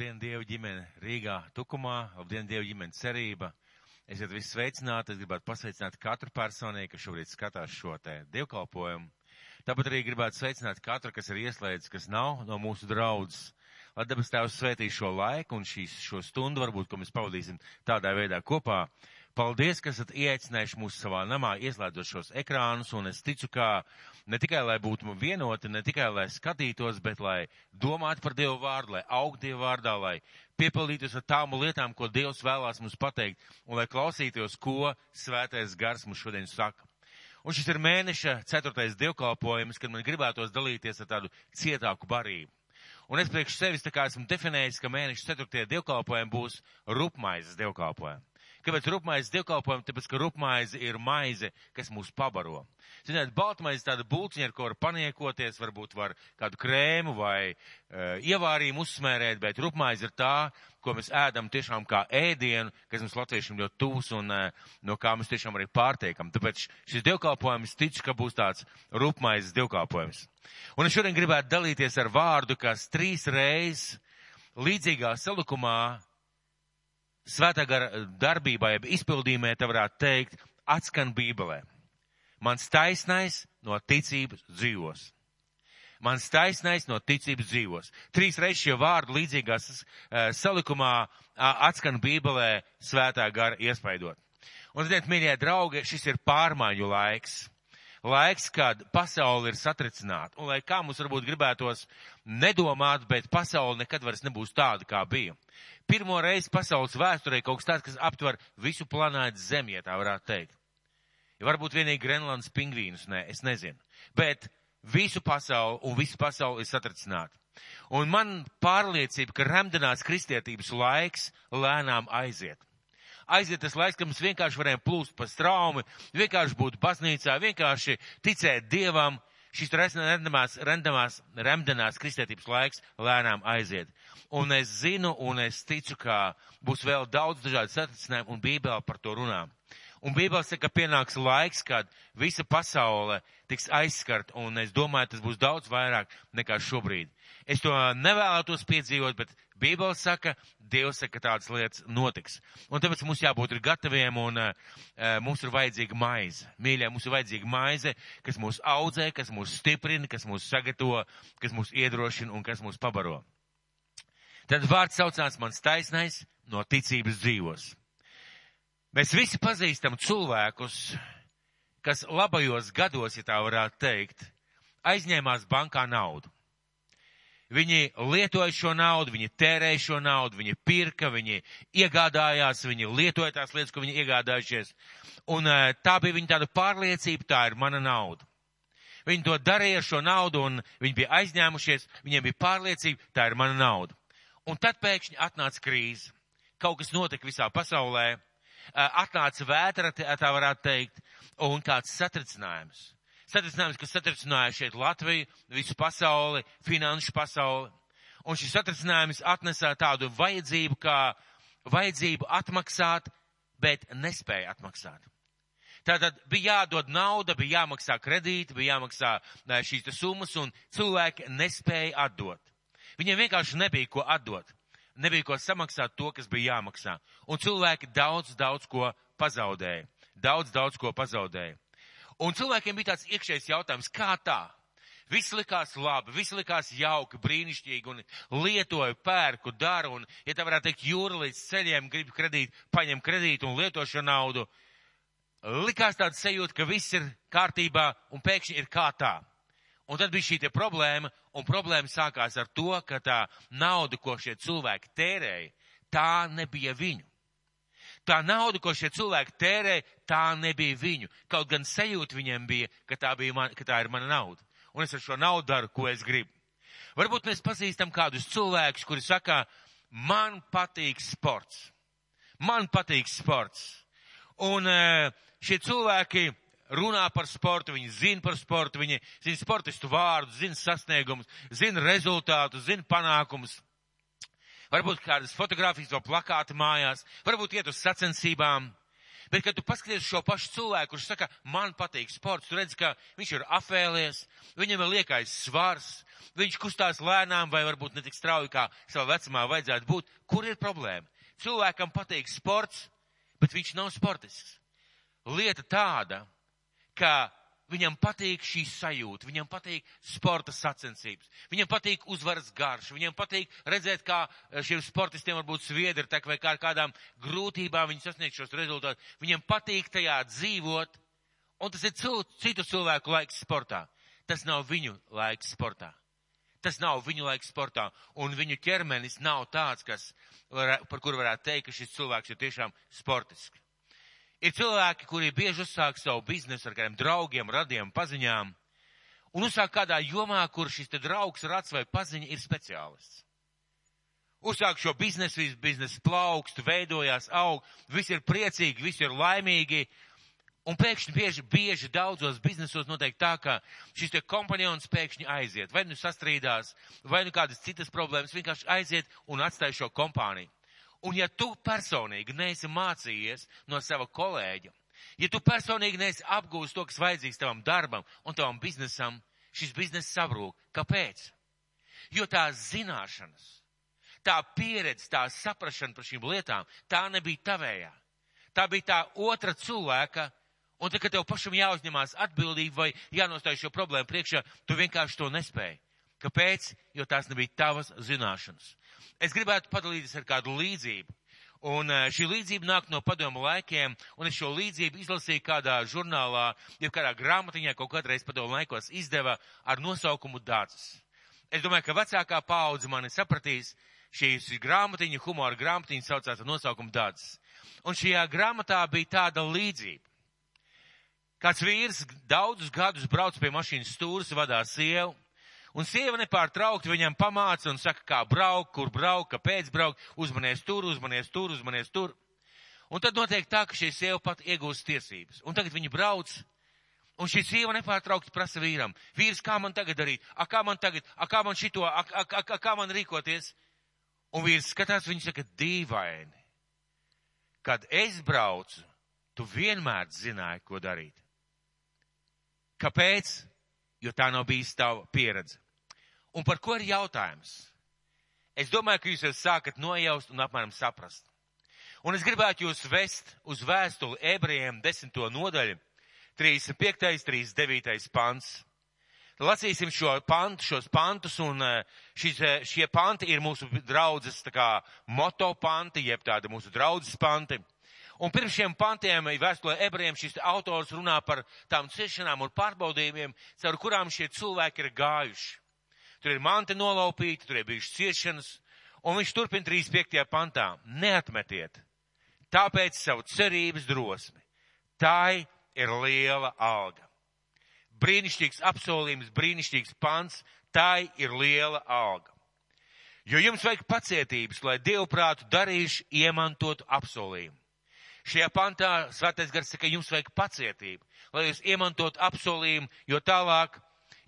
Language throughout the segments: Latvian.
Labdien, Dieva ģimene Rīgā, Tukumā, labdien, Dieva ģimene cerība. Esiet visi sveicināti, es gribētu pasveicināt katru personīgu, kas šobrīd skatās šo te dievkalpojumu. Tāpat arī gribētu sveicināt katru, kas ir ieslēdzis, kas nav no mūsu draudzes. Lai debes Tēvs svētī šo laiku un šīs, šo stundu varbūt, ko mēs pavadīsim tādā veidā kopā. Paldies, ka esat ieaicinājuši mūs savā namā, ieslēdzot šos ekrānus, un es ticu, ka ne tikai lai būtu vienoti, ne tikai lai skatītos, bet lai domātu par Dievu vārdu, lai augtu Dievu vārdā, lai piepildītos ar tām lietām, ko Dievs vēlās mums pateikt, un lai klausītos, ko svētais gars mums šodien saka. Un šis ir mēneša ceturtais dievkalpojums, kad man gribētos dalīties ar tādu cietāku barību. Un es priekš sevis tā kā esmu definējis, ka mēneša ceturtie dievkalpojumi būs rupmaizes dievkalpojumi. Kāpēc rupmaize dievkalpojumi? Tāpēc, ka rupmaize ir maize, kas mūs pabaro. Ziniet, baltmaize tāda būciņa, ar ko var paniekoties, varbūt var kādu krēmu vai uh, ievārījumu uzsmērēt, bet rupmaize ir tā, ko mēs ēdam tiešām kā ēdienu, kas mums latviešiem ļoti tūs un uh, no kā mēs tiešām arī pārtiekam. Tāpēc šis dievkalpojums ticu, ka būs tāds rupmaizes dievkalpojums. Un es šodien gribētu dalīties ar vārdu, kas trīs reizes līdzīgā salikumā svētā gara darbībā, jeb izpildījumē, te varētu teikt, atskan Bībelē. Mans taisnais no ticības dzīvos. Mans taisnais no ticības dzīvos. Trīs reizes šie vārdi līdzīgās uh, salikumā uh, atskan Bībelē svētā gara iespaidot. Un, ziniet, mīļie draugi, šis ir pārmaiņu laiks. Laiks, kad pasauli ir satricināta. Un lai kā mums varbūt gribētos nedomāt, bet pasauli nekad vairs nebūs tāda, kā bija pirmo reizi pasaules vēsturē kaut kas tāds, kas aptver visu planētu Zemi, ja tā varētu teikt. Ja varbūt vienīgi Grenlandes pingvīnus, nē, es nezinu. Bet visu pasauli un visu pasauli ir satricināta. Un man pārliecība, ka remdenās kristietības laiks lēnām aiziet. Aiziet tas laiks, kad mēs vienkārši varējām plūst pa straumi, vienkārši būt baznīcā, vienkārši ticēt Dievam, šis rendamās, rendamās, remdenās kristietības laiks lēnām aiziet. Un es zinu un es ticu, ka būs vēl daudz dažādu satricinājumu un Bībele par to runā. Un Bībele saka, ka pienāks laiks, kad visa pasaule tiks aizskart, un es domāju, tas būs daudz vairāk nekā šobrīd. Es to nevēlētos piedzīvot, bet Bībele saka, Dievs saka, ka tādas lietas notiks. Un tāpēc mums jābūt ir gataviem, un uh, mums ir vajadzīga maize. Mīļie, mums ir vajadzīga maize, kas mūs audzē, kas mūs stiprina, kas mūs sagatavo, kas mūs iedrošina un kas mūs pabaro. Tad vārds saucās mans taisnais no ticības dzīvos. Mēs visi pazīstam cilvēkus, kas labajos gados, ja tā varētu teikt, aizņēmās bankā naudu. Viņi lietoja šo naudu, viņi tērēja šo naudu, viņi pirka, viņi iegādājās, viņi lietoja tās lietas, ko viņi iegādājušies. Un tā bija viņa tāda pārliecība, tā ir mana nauda. Viņi to darīja ar šo naudu un viņi bija aizņēmušies, viņiem bija pārliecība, tā ir mana nauda. Un tad pēkšņi atnāca krīze. Kaut kas notika visā pasaulē atnāca vētra, tā varētu teikt, un kāds satricinājums. Satricinājums, kas satricināja šeit Latviju, visu pasauli, finanšu pasauli. Un šis satricinājums atnesā tādu vajadzību, kā vajadzību atmaksāt, bet nespēja atmaksāt. Tātad bija jādod nauda, bija jāmaksā kredīti, bija jāmaksā šīs summas, un cilvēki nespēja atdot. Viņiem vienkārši nebija ko atdot nebija ko samaksāt to, kas bija jāmaksā. Un cilvēki daudz, daudz ko pazaudēja. Daudz, daudz ko pazaudēja. Un cilvēkiem bija tāds iekšējs jautājums, kā tā? Viss likās labi, viss likās jauki, brīnišķīgi un lietoju, pērku, daru un, ja tā varētu teikt, jūra līdz ceļiem grib kredīt, paņem kredītu un lieto šo naudu. Likās tāda sajūta, ka viss ir kārtībā un pēkšņi ir kā tā. Un tad bija šī problēma, un problēma sākās ar to, ka tā nauda, ko šie cilvēki tērēja, tā nebija viņu. Tā nauda, ko šie cilvēki tērēja, tā nebija viņu. Kaut gan sajūta viņiem bija, ka tā, bija man, ka tā ir mana nauda. Un es ar šo naudu daru, ko es gribu. Varbūt mēs pazīstam kādus cilvēkus, kuri saka, man patīk sports. Man patīk sports. Un eh, šie cilvēki runā par sportu, viņi zina par sportu, viņi zina sportistu vārdus, zina sasniegumus, zina rezultātus, zina panākumus. Varbūt kādas fotogrāfijas vai plakāti mājās, varbūt iet uz sacensībām. Bet, kad tu paskaties šo pašu cilvēku, kurš saka, man patīk sports, tu redz, ka viņš ir afēlies, viņam ir liekais svars, viņš kustās lēnām vai varbūt ne tik strauji, kā savā vecumā vajadzētu būt. Kur ir problēma? Cilvēkam patīk sports, bet viņš nav sportisks. Lieta tāda, ka Viņam patīk šī sajūta, viņam patīk sporta sacensības, viņam patīk uzvaras garš, viņam patīk redzēt, kā eh, šiem sportistiem varbūt sviedri tek vai kā ar kādām grūtībām viņi sasniedz šos rezultātus. Viņam patīk tajā dzīvot, un tas ir citu cilvēku laiks sportā. Tas nav viņu laiks sportā. Tas nav viņu laiks sportā, un viņu ķermenis nav tāds, kas, par kuru varētu teikt, ka šis cilvēks ir tiešām sportisks. Ir cilvēki, kuri bieži uzsāk savu biznesu ar kādiem draugiem, radiem, paziņām, un uzsāk kādā jomā, kur šis te draugs, rats vai paziņa ir speciālists. Uzsāk šo biznesu, viss biznesa plaukst, veidojās, aug, visi ir priecīgi, visi ir laimīgi, un pēkšņi bieži, bieži daudzos biznesos notiek tā, ka šis te kompanjons pēkšņi aiziet, vai nu sastrīdās, vai nu kādas citas problēmas, vienkārši aiziet un atstāj šo kompāniju. Un ja tu personīgi neesi mācījies no sava kolēģa, ja tu personīgi neesi apgūst to, kas vajadzīgs tavam darbam un tavam biznesam, šis bizness sabrūk. Kāpēc? Jo tās zināšanas, tā pieredze, tā saprašana par šīm lietām, tā nebija tavējā. Tā bija tā otra cilvēka, un tad, kad tev pašam jāuzņemās atbildība vai jānostāj šo problēmu priekšā, tu vienkārši to nespēji. Kāpēc? Jo tās nebija tavas zināšanas es gribētu padalīties ar kādu līdzību. Un eh, šī līdzība nāk no padomu laikiem, un es šo līdzību izlasīju kādā žurnālā, jau kādā grāmatiņā kaut kādreiz padomu laikos izdeva ar nosaukumu Dācis. Es domāju, ka vecākā paudze mani sapratīs, šīs grāmatiņa, humora grāmatiņa saucās ar nosaukumu Dācis. Un šajā grāmatā bija tāda līdzība. Kāds vīrs daudzus gadus brauc pie mašīnas stūras, vadā sievu, Un sieva nepārtraukti viņam pamāca un saka, kā braukt, kur braukt, kāpēc braukt, uzmanies tur, uzmanies tur, uzmanies tur. Un tad notiek tā, ka šī sieva pat iegūst tiesības. Un tagad viņa brauc, un šī sieva nepārtraukti prasa vīram, vīrs, kā man tagad darīt, a kā man tagad, a kā man šito, a, a, a, a kā man rīkoties. Un vīrs skatās, viņa saka, dīvaini. Kad es braucu, tu vienmēr zināji, ko darīt. Kāpēc? Jo tā nav bijis tava pieredze. Un par ko ir jautājums? Es domāju, ka jūs jau sākat nojaust un apmēram saprast. Un es gribētu jūs vest uz vēstuli ebrejiem desmito nodaļu, 35. 39. pants. Lasīsim šo pantu, šos pantus, un eh, šis, eh, šie panti ir mūsu draudzes tā kā moto panti, jeb tādi mūsu draudzes panti. Un pirms šiem pantiem vēstulē ebrejiem šis autors runā par tām ciešanām un pārbaudījumiem, caur kurām šie cilvēki ir gājuši. Tur ir manti nolaupīti, tur ir bijušas ciešanas, un viņš turpina 35. pantā. Neatmetiet, tāpēc savu cerības drosmi. Tā ir liela alga. Brīnišķīgs apsolījums, brīnišķīgs pants, tā ir liela alga. Jo jums vajag pacietības, lai dievprātu darījuši iemantotu apsolījumu. Šajā pantā svētais gars saka, jums vajag pacietību, lai jūs iemantot apsolījumu, jo tālāk,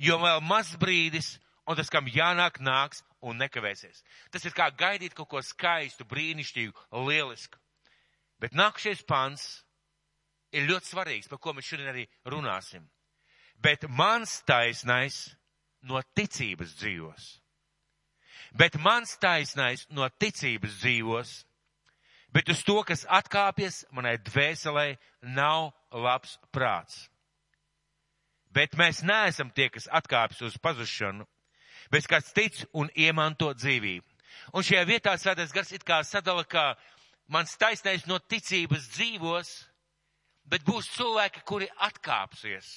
jo vēl maz brīdis, un tas, kam jānāk, nāks un nekavēsies. Tas ir kā gaidīt kaut ko skaistu, brīnišķīgu, lielisku. Bet nākšais pants ir ļoti svarīgs, par ko mēs šodien arī runāsim. Bet mans taisnais no ticības dzīvos. Bet mans taisnais no ticības dzīvos bet uz to, kas atkāpjas manai dvēselē, nav labs prāts. Bet mēs neesam tie, kas atkāpjas uz pazušanu, bet kas tic un iemanto dzīvību. Un šajā vietā svētais gars it kā sadala, ka mans taisnais no ticības dzīvos, bet būs cilvēki, kuri atkāpsies.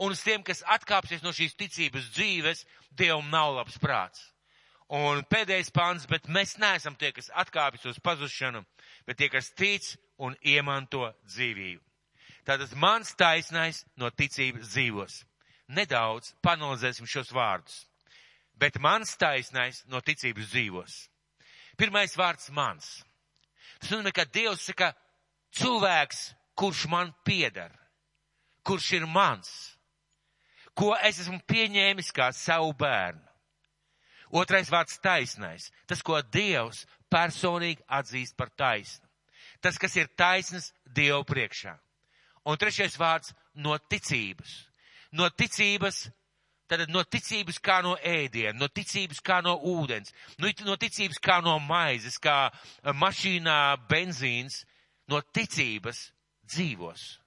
Un uz tiem, kas atkāpsies no šīs ticības dzīves, Dievam nav labs prāts. Un pēdējais pāns, bet mēs neesam tie, kas atkāpjas uz pazušanu, bet tie, kas tic un iemanto dzīvību. Tātad mans taisnais no ticības dzīvos. Nedaudz panalizēsim šos vārdus. Bet mans taisnais no ticības dzīvos. Pirmais vārds mans. Tas nozīmē, ka Dievs saka, cilvēks, kurš man pieder, kurš ir mans, ko es esmu pieņēmis kā savu bērnu. Otrais vārds taisnais. Tas, ko Dievs personīgi atzīst par taisnu. Tas, kas ir taisnas Dievu priekšā. Un trešais vārds - no ticības. No ticības, tad no ticības kā no ēdiena, no ticības kā no ūdens, no, ticības kā no maizes, kā mašīnā benzīns, no ticības dzīvos.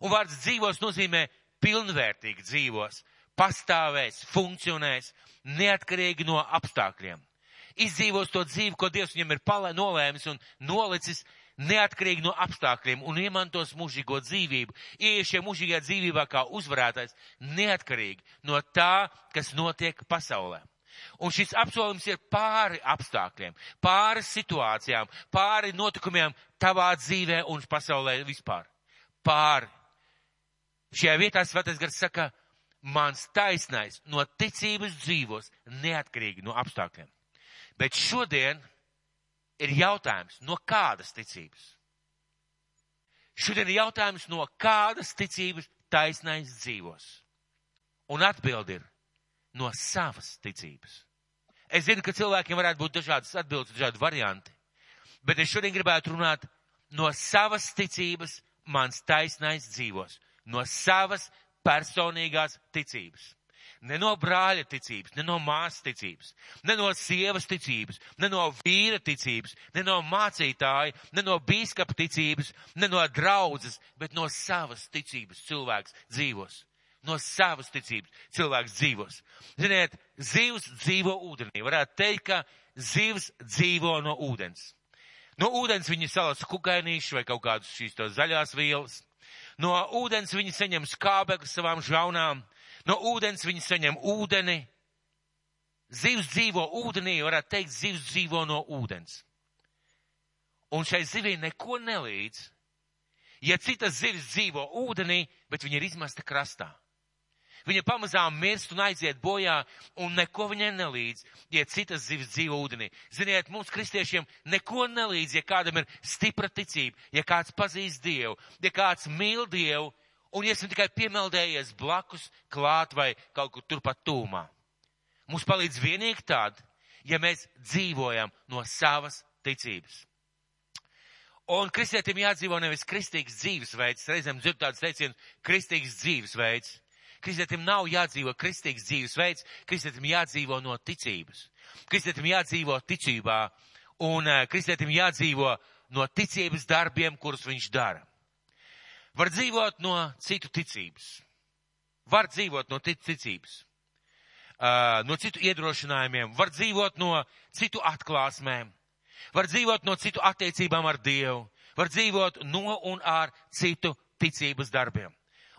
Un vārds dzīvos nozīmē pilnvērtīgi dzīvos, pastāvēs, funkcionēs, neatkarīgi no apstākļiem. Izdzīvos to dzīvi, ko Dievs viņam ir palē, nolēmis un nolicis, neatkarīgi no apstākļiem un iemantos mūžīgo dzīvību, ieies šajā mūžīgajā dzīvībā kā uzvarētājs, neatkarīgi no tā, kas notiek pasaulē. Un šis apsolījums ir pāri apstākļiem, pāri situācijām, pāri notikumiem tavā dzīvē un pasaulē vispār. Pāri. Šajā vietā svētais gars saka, mans taisnais no ticības dzīvos neatkarīgi no apstākļiem. Bet šodien ir jautājums, no kādas ticības? Šodien ir jautājums, no kādas ticības taisnais dzīvos? Un atbildi ir no savas ticības. Es zinu, ka cilvēkiem varētu būt dažādas atbildes, dažādi varianti, bet es šodien gribētu runāt no savas ticības mans taisnais dzīvos, no savas personīgās ticības. Ne no brāļa ticības, ne no māsas ticības, ne no sievas ticības, ne no vīra ticības, ne no mācītāja, ne no bīskapa ticības, ne no draudzes, bet no savas ticības cilvēks dzīvos. No savas ticības cilvēks dzīvos. Ziniet, zivs dzīvo ūdenī. Varētu teikt, ka zivs dzīvo no ūdens. No ūdens viņi salas kukainīšu vai kaut kādus šīs to zaļās vielas. No ūdens viņi saņem skābekli savām žaunām. No ūdens viņi saņem ūdeni. Zivs dzīvo ūdenī, varētu teikt, zivs dzīvo no ūdens. Un šai zivī neko nelīdz. Ja citas zivs dzīvo ūdenī, bet viņa ir izmesta krastā. Viņa pamazām mirst un aiziet bojā, un neko viņai nelīdz, ja citas zivis dzīvo ūdenī. Ziniet, mums kristiešiem neko nelīdz, ja kādam ir stipra ticība, ja kāds pazīst Dievu, ja kāds mīl Dievu, un ja esam tikai piemeldējies blakus, klāt vai kaut kur turpat tūmā. Mums palīdz vienīgi tād, ja mēs dzīvojam no savas ticības. Un kristietim jādzīvo nevis kristīgs dzīvesveids, reizēm dzird tāds teiciens, kristīgs dzīvesveids. Kristietim nav jādzīvo kristīgs dzīvesveids, kristietim jādzīvo no ticības. Kristietim jādzīvo ticībā, un uh, kristietim jādzīvo no ticības darbiem, kurus viņš dara. Var dzīvot no citu ticības. Var dzīvot no ticības. Uh, no citu iedrošinājumiem, var dzīvot no citu atklāsmēm, var dzīvot no citu attiecībām ar Dievu, var dzīvot no un ar citu ticības darbiem.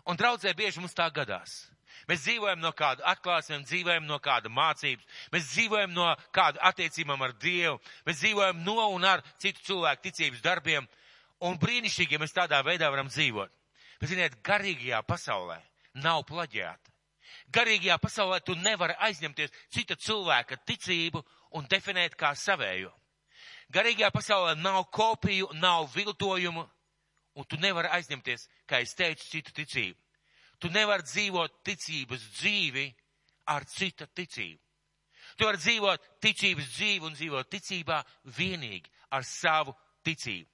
Un draudzē bieži mums tā gadās. Mēs dzīvojam no kāda atklāsmēm, dzīvojam no kāda mācības, mēs dzīvojam no kāda attiecībām ar Dievu, mēs dzīvojam no un ar citu cilvēku ticības darbiem, un brīnišķīgi, ja mēs tādā veidā varam dzīvot. Bet, ziniet, garīgajā pasaulē nav plaģiāta. Garīgajā pasaulē tu nevari aizņemties cita cilvēka ticību un definēt kā savējo. Garīgajā pasaulē nav kopiju, nav viltojumu, un tu nevari aizņemties, kā es teicu, citu ticību. Tu nevari dzīvot ticības dzīvi ar cita ticību. Tu vari dzīvot ticības dzīvi un dzīvot ticībā vienīgi ar savu ticību.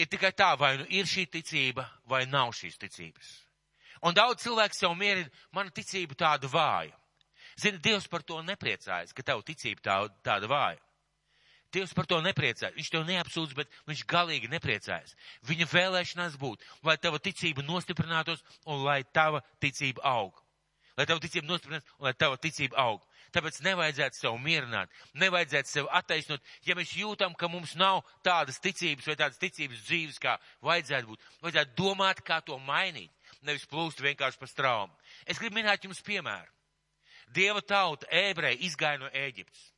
Ir tikai tā, vai nu ir šī ticība, vai nav šīs ticības. Un daudz cilvēku sev mierina, mana ticība tāda vāja. Zini, Dievs par to nepriecājas, ka tavu ticība tā, tāda vāja. Dievs par to nepriecājas. Viņš tev neapsūdz, bet viņš galīgi nepriecājas. Viņa vēlēšanās būt, lai tava ticība nostiprinātos un lai tava ticība aug. Lai tava ticība nostiprinātos un lai tava ticība aug. Tāpēc nevajadzētu sev mierināt, nevajadzētu sev attaisnot, ja mēs jūtam, ka mums nav tādas ticības vai tādas ticības dzīves, kā vajadzētu būt. Vajadzētu domāt, kā to mainīt, nevis plūst vienkārši pa straumu. Es gribu minēt jums piemēru. Dieva tauta, ebreji, izgāja no Ēģiptes.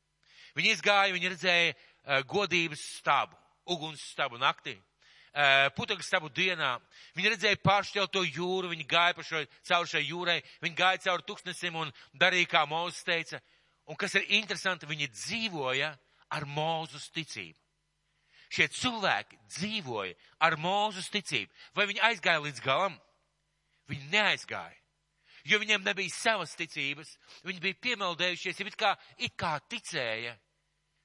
Viņi izgāja, viņi redzēja uh, godības stabu, uguns stabu naktī, uh, putekļu stabu dienā. Viņi redzēja pāršķelto jūru, viņi gāja pa šo, caur šai jūrai, viņi gāja caur tuksnesim un darīja, kā Mūzes teica. Un kas ir interesanti, viņi dzīvoja ar Mūzes ticību. Šie cilvēki dzīvoja ar Mūzes ticību. Vai viņi aizgāja līdz galam? Viņi neaizgāja jo viņiem nebija savas ticības, viņi bija piemeldējušies, ja it kā, it kā ticēja,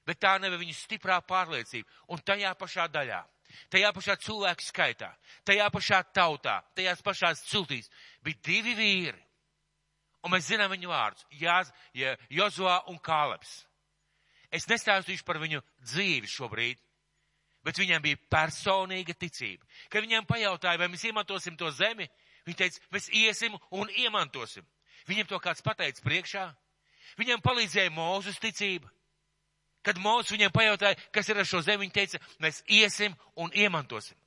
bet tā nebija viņu stiprā pārliecība. Un tajā pašā daļā tajā pašā cilvēku skaitā, tajā pašā tautā, tajās pašās ciltīs bija divi vīri. Un mēs zinām viņu vārdus - Jozua un Kāleps. Es nestāstīšu par viņu dzīvi šobrīd, bet viņiem bija personīga ticība. Kad viņiem pajautāja, vai mēs iemantosim to zemi, viņi teica, mēs iesim un iemantosim. Viņiem to kāds pateica priekšā. Viņiem palīdzēja mūzes ticība. Kad Mozus viņiem pajautāja, kas ir ar šo zemi, viņi teica, mēs iesim un iemantosim.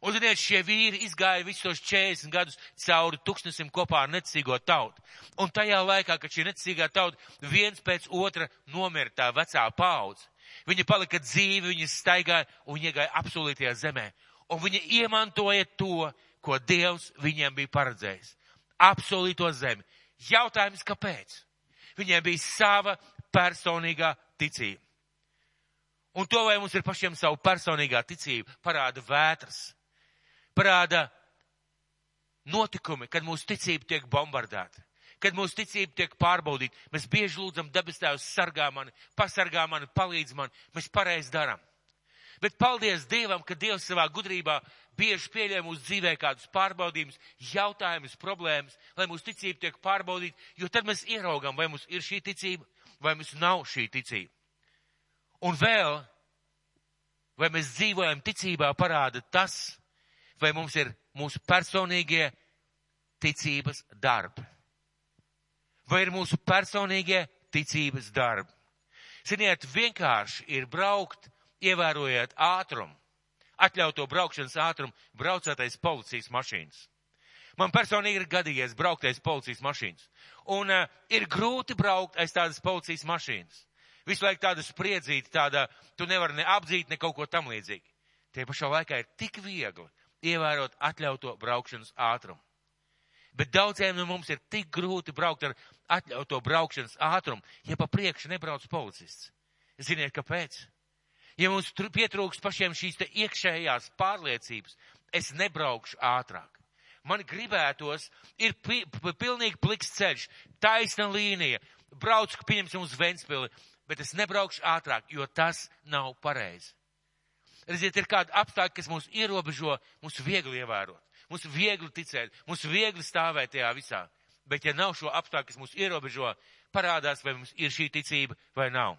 Un, ziniet, šie vīri izgāja visus tos 40 gadus cauri tūkstnesim kopā ar necīgo tautu. Un tajā laikā, kad šī necīgā tauta viens pēc otra nomira tā vecā paudze, viņi palika dzīvi, viņi staigāja un iegāja absolūtajā zemē. Un viņi iemantoja to, ko Dievs viņiem bija paredzējis. Absolūto zemi. Jautājums, kāpēc? Viņiem bija sava personīgā ticība. Un to, vai mums ir pašiem savu personīgā ticība, parāda vētras, parāda notikumi, kad mūsu ticība tiek bombardēta, kad mūsu ticība tiek pārbaudīta. Mēs bieži lūdzam debes tēvs sargā mani, pasargā mani, palīdz man, mēs pareizi darām. Bet paldies Dievam, ka Dievs savā gudrībā bieži pieļauj mūsu dzīvē kādus pārbaudījumus, jautājumus, problēmas, lai mūsu ticība tiek pārbaudīta, jo tad mēs ieraugam, vai mums ir šī ticība, vai mums nav šī ticība. Un vēl, vai mēs dzīvojam ticībā, parāda tas, vai mums ir mūsu personīgie ticības darbi. Vai ir mūsu personīgie ticības darbi. Ziniet, vienkārši ir braukt, ievērojot ātrumu, atļauto braukšanas ātrumu, braucētais policijas mašīnas. Man personīgi ir gadījies brauktais policijas mašīnas. Un uh, ir grūti braukt aiz tādas policijas mašīnas. Visu laiku tāda spriedzīta, tāda, tu nevari ne apdzīt, ne kaut ko tam līdzīgi. Tie pašā laikā ir tik viegli ievērot atļauto braukšanas ātrumu. Bet daudziem no mums ir tik grūti braukt ar atļauto braukšanas ātrumu, ja pa priekšu nebrauc policists. Ziniet, kāpēc? Ja mums pietrūks pašiem šīs te iekšējās pārliecības, es nebraukšu ātrāk. Man gribētos, ir pi, pilnīgi pliks ceļš, taisna līnija, brauc, pieņemsim uz Ventspili, bet es nebraukšu ātrāk, jo tas nav pareizi. Redziet, ir kādi apstākļi, kas mūs ierobežo, mums viegli ievērot, mums viegli ticēt, mums viegli stāvēt tajā visā. Bet ja nav šo apstākļu, kas mūs ierobežo, parādās, vai mums ir šī ticība vai nav.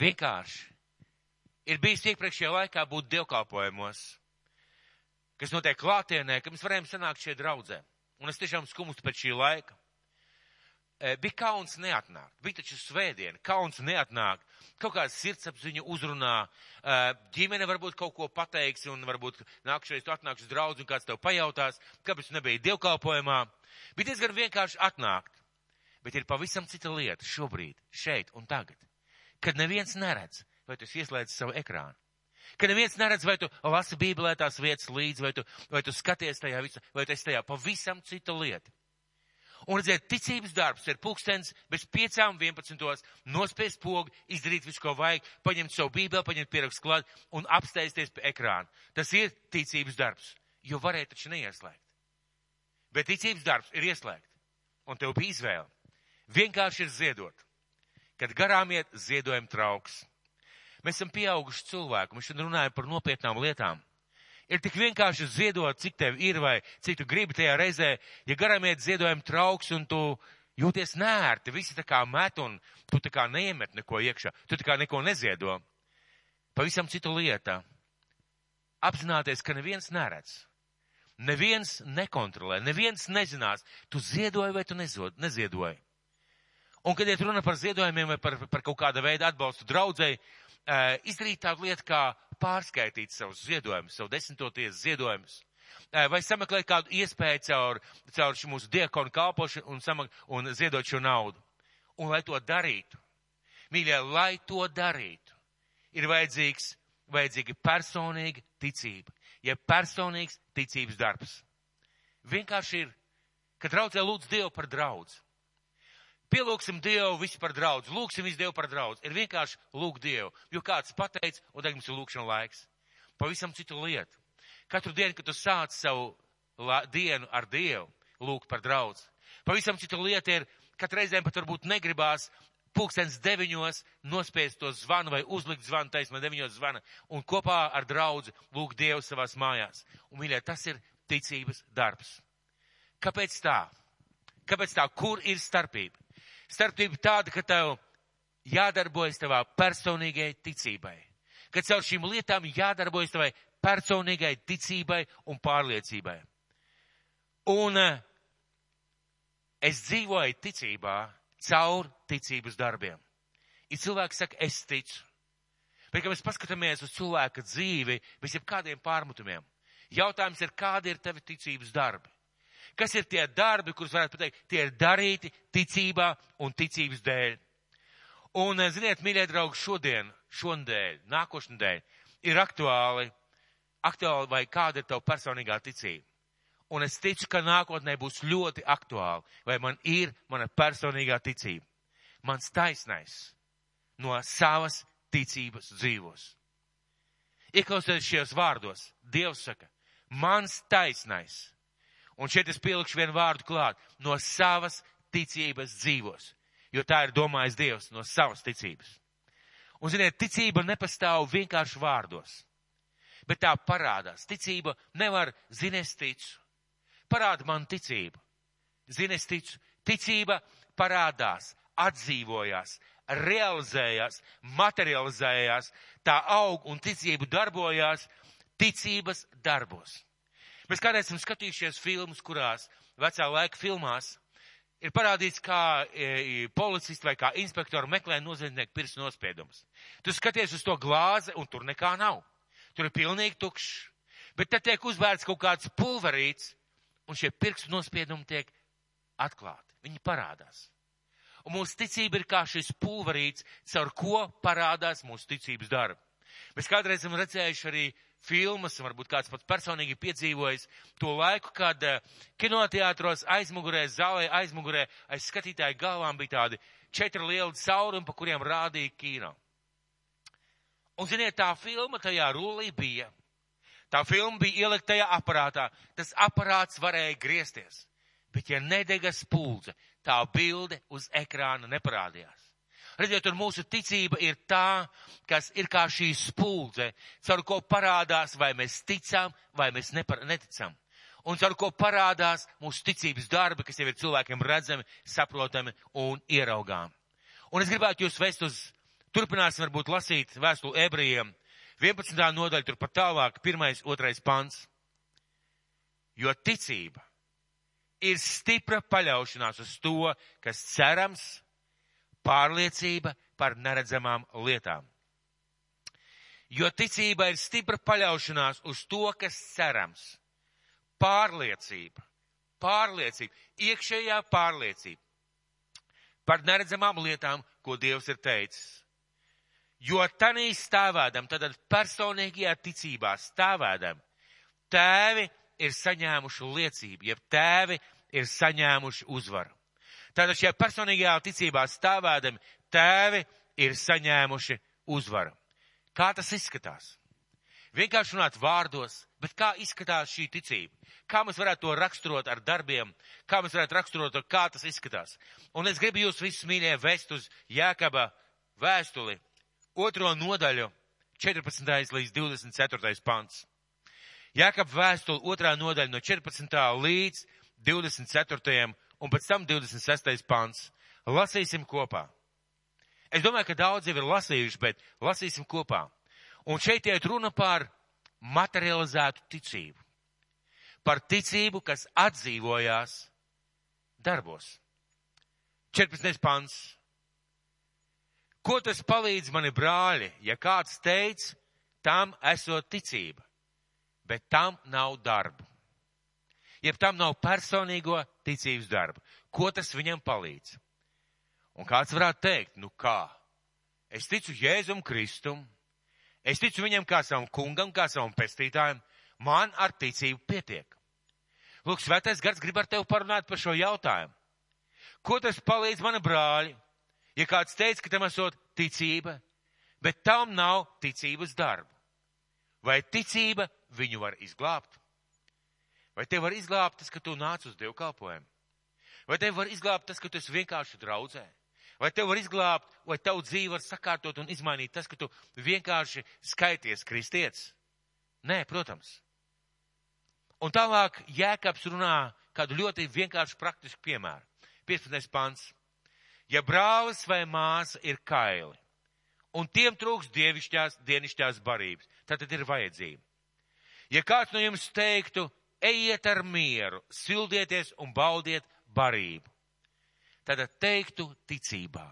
Vienkārši ir bijis iepriekšējā laikā būt dievkalpojumos, kas notiek klātienē, ka mēs varējām sanākt šie draudzē. Un es tiešām skumstu pēc šī laika. Eh, bija kauns neatnākt. Bija taču svētdiena, kauns neatnākt. Kaut kāda sirdsapziņa uzrunā, eh, ģimene varbūt kaut ko pateiks, un varbūt nākšais tu atnāks uz draudzi, un kāds tev pajautās, kāpēc tu nebija dievkalpojumā. Bija diezgan vienkārši atnākt. Bet ir pavisam cita lieta šobrīd, šeit un tagad. Kad neviens neredz, vai tu ieslēdz savu ekrānu. Kad neviens neredz, vai tu lasi bībelē tās vietas līdzi, vai tu, vai tu skaties tajā visā, vai tu esi tajā pavisam cita lieta. Un redziet, ticības darbs ir pulkstens bez piecām vienpadsmitos, nospiest pogu, izdarīt visu, ko vajag, paņemt savu bībeli, paņemt pierakstu klāt un apsteigties pie ekrāna. Tas ir ticības darbs, jo varēja taču neieslēgt. Bet ticības darbs ir ieslēgt. Un tev bija izvēle. Vienkārši ir ziedot. Kad garām iet, ziedojam trauks. Mēs esam pieauguši cilvēki, mēs šodien runājam par nopietnām lietām. Ir tik vienkārši ziedot, cik tev ir vai cik tu gribi tajā reizē, ja garām iet ziedojumu trauks un tu jūties nērti, visi tā kā met un tu tā kā neiemet neko iekšā, tu tā kā neko neziedo. Pavisam cita lieta. Apzināties, ka neviens neredz. Neviens nekontrolē, neviens nezinās, tu ziedoji vai tu neziedoji. Un, kad iet runa par ziedojumiem vai par, par kaut kāda veida atbalstu draudzēji, Eh, izdarīt tādu lietu, kā pārskaitīt savus ziedojumus, savu desmitoties ziedojumus. Vai sameklēt kādu iespēju caur, caur mūsu diekonu kalpošanu un, samak, un ziedot šo naudu. Un lai to darītu, mīļie, lai to darītu, ir vajadzīgs, vajadzīga personīga ticība, ja personīgs ticības darbs. Vienkārši ir, kad draudzē lūdz Dievu par draudz. Pielūksim Dievu visu par draudz, lūksim visu Dievu par draudz. Ir vienkārši lūgt Dievu, jo kāds pateica, un tagad mums ir lūkšana laiks. Pavisam citu lietu. Katru dienu, kad tu sāc savu la, dienu ar Dievu, lūgt par draudz. Pavisam citu lietu ir, kad reizēm pat varbūt negribās pulkstens deviņos nospiest to zvanu vai uzlikt zvanu taisnā deviņos zvana un kopā ar draudzi lūgt Dievu savās mājās. Un, mīļie, tas ir ticības darbs. Kāpēc tā? Kāpēc tā? Kur ir starpība? Starpība tāda, ka tev jādarbojas tavā personīgai ticībai. Ka caur šīm lietām jādarbojas tavai personīgai ticībai un pārliecībai. Un uh, es dzīvoju ticībā caur ticības darbiem. Ir cilvēki saka, es ticu. Bet, kad mēs paskatāmies uz cilvēka dzīvi, bez jebkādiem pārmutumiem, jautājums ir, kādi ir tavi ticības darbi? Kas ir tie darbi, kurus varētu pateikt, tie ir darīti ticībā un ticības dēļ? Un, eh, ziniet, mīļie draugi, šodien, šodien, nākošnedēļ ir aktuāli, aktuāli vai kāda ir tava personīgā ticība un es ticu, ka nākotnē būs ļoti aktuāli, vai man ir mana personīgā ticība. Mans taisnais no savas ticības dzīvos. Ieklausoties šajos vārdos, Dievs saka, mans taisnais, un šeit es pielikšu vienu vārdu klāt, no savas ticības dzīvos, jo tā ir domājis Dievs no savas ticības. Un, ziniet, ticība nepastāv vienkārši vārdos, bet tā parādās. Ticība nevar, zinies, ticu, parāda man ticību. Zini, es ticu, ticība parādās, atdzīvojās, realizējās, materializējās, tā aug un ticība darbojās ticības darbos. Mēs kādreiz esam skatījušies filmas, kurās vecā laika filmās ir parādīts, kā e, policisti vai kā inspektori meklē noziedznieku pirkstu nospiedumus. Tu skaties uz to glāzi un tur nekā nav. Tur ir pilnīgi tukšs. Bet te tiek uzvērts kaut kāds pulverīts, un šie pirkstu nospiedumi tiek atklāti. Viņi parādās. Un mūsu ticība ir kā šis pulverīts, caur ko parādās mūsu ticības darbi. Mēs kādreiz esam redzējuši arī filmas, un varbūt kāds pats personīgi piedzīvojis to laiku, kad uh, kinoteātros aizmugurē, zālē aizmugurē, aiz skatītāju galvām bija tādi četri lieli caurumi, pa kuriem rādīja kino. Un, ziniet, tā filma tajā rullī bija Tā filma bija ielikt tajā aparātā. Tas aparāts varēja griezties. Bet ja nedega spuldze, tā bilde uz ekrāna neparādījās. Redziet, un mūsu ticība ir tā, kas ir kā šī spuldze, caur ko parādās, vai mēs ticam, vai mēs nepar, neticam. Un caur ko parādās mūsu ticības darbi, kas jau ir cilvēkiem redzami, saprotami un ieraugām. Un es gribētu jūs vest uz, turpināsim varbūt lasīt vēstuli ebrejiem, 11. nodaļa, tur pat tālāk, pirmais, otrais pants. Jo ticība ir stipra paļaušanās uz to, kas cerams, pārliecība par neredzamām lietām. Jo ticība ir stipra paļaušanās uz to, kas cerams, pārliecība, pārliecība, iekšējā pārliecība par neredzamām lietām, ko Dievs ir teicis. Jo tanī stāvēdam, tad personīgajā ticībā stāvēdam, tēvi ir saņēmuši liecību, jeb tēvi ir saņēmuši uzvaru. Tātad šajā personīgajā ticībā stāvēdam, tēvi ir saņēmuši uzvaru. Kā tas izskatās? Vienkārši runāt vārdos, bet kā izskatās šī ticība? Kā mēs varētu to raksturot ar darbiem? Kā mēs varētu raksturot to, kā tas izskatās? Un es gribu jūs visus mīļie vest uz Jēkaba vēstuli otro nodaļu, 14. līdz 24. pants. Jākap vēstuli otrā nodaļa no 14. līdz 24. Un pēc tam 26. pants. Lasīsim kopā. Es domāju, ka daudzi jau ir lasījuši, bet lasīsim kopā. Un šeit iet runa par materializētu ticību. Par ticību, kas atdzīvojās darbos. 14. pants. Ko tas palīdz mani brāļi, ja kāds teic, tam esot ticība, bet tam nav darbu? Ja tam nav personīgo ticības darbu, ko tas viņam palīdz? Un kāds varētu teikt, nu kā? Es ticu Jēzum Kristum, es ticu viņam kā savam kungam, kā savam pestītājam, man ar ticību pietiek. Lūk, svētais gars grib ar tevi parunāt par šo jautājumu. Ko tas palīdz mani brāļi, Ja kāds teica, ka tam esot ticība, bet tam nav ticības darbu, vai ticība viņu var izglābt? Vai te var izglābt tas, ka tu nāc uz dievkalpojumu? Vai te var izglābt tas, ka tu esi vienkārši draudzē? Vai tev var izglābt, vai tavu dzīvi var sakārtot un izmainīt tas, ka tu vienkārši skaities kristietis? Nē, protams. Un tālāk Jēkabs runā kādu ļoti vienkāršu praktisku piemēru. 15. pants. Ja brālis vai māsa ir kaili, un tiem trūks dievišķās, dienišķās barības, tad, tad ir vajadzība. Ja kāds no jums teiktu, ejiet ar mieru, sildieties un baudiet barību, tad teiktu ticībā.